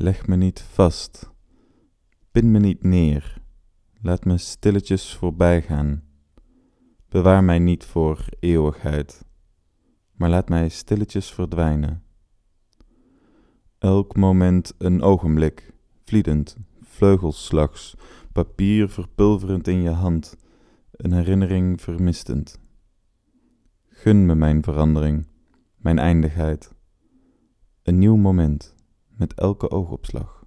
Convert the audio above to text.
Leg me niet vast, pin me niet neer, laat me stilletjes voorbijgaan. Bewaar mij niet voor eeuwigheid, maar laat mij stilletjes verdwijnen. Elk moment een ogenblik, vliedend, vleugelslags, papier verpulverend in je hand, een herinnering vermistend. Gun me mijn verandering, mijn eindigheid, een nieuw moment met elke oogopslag.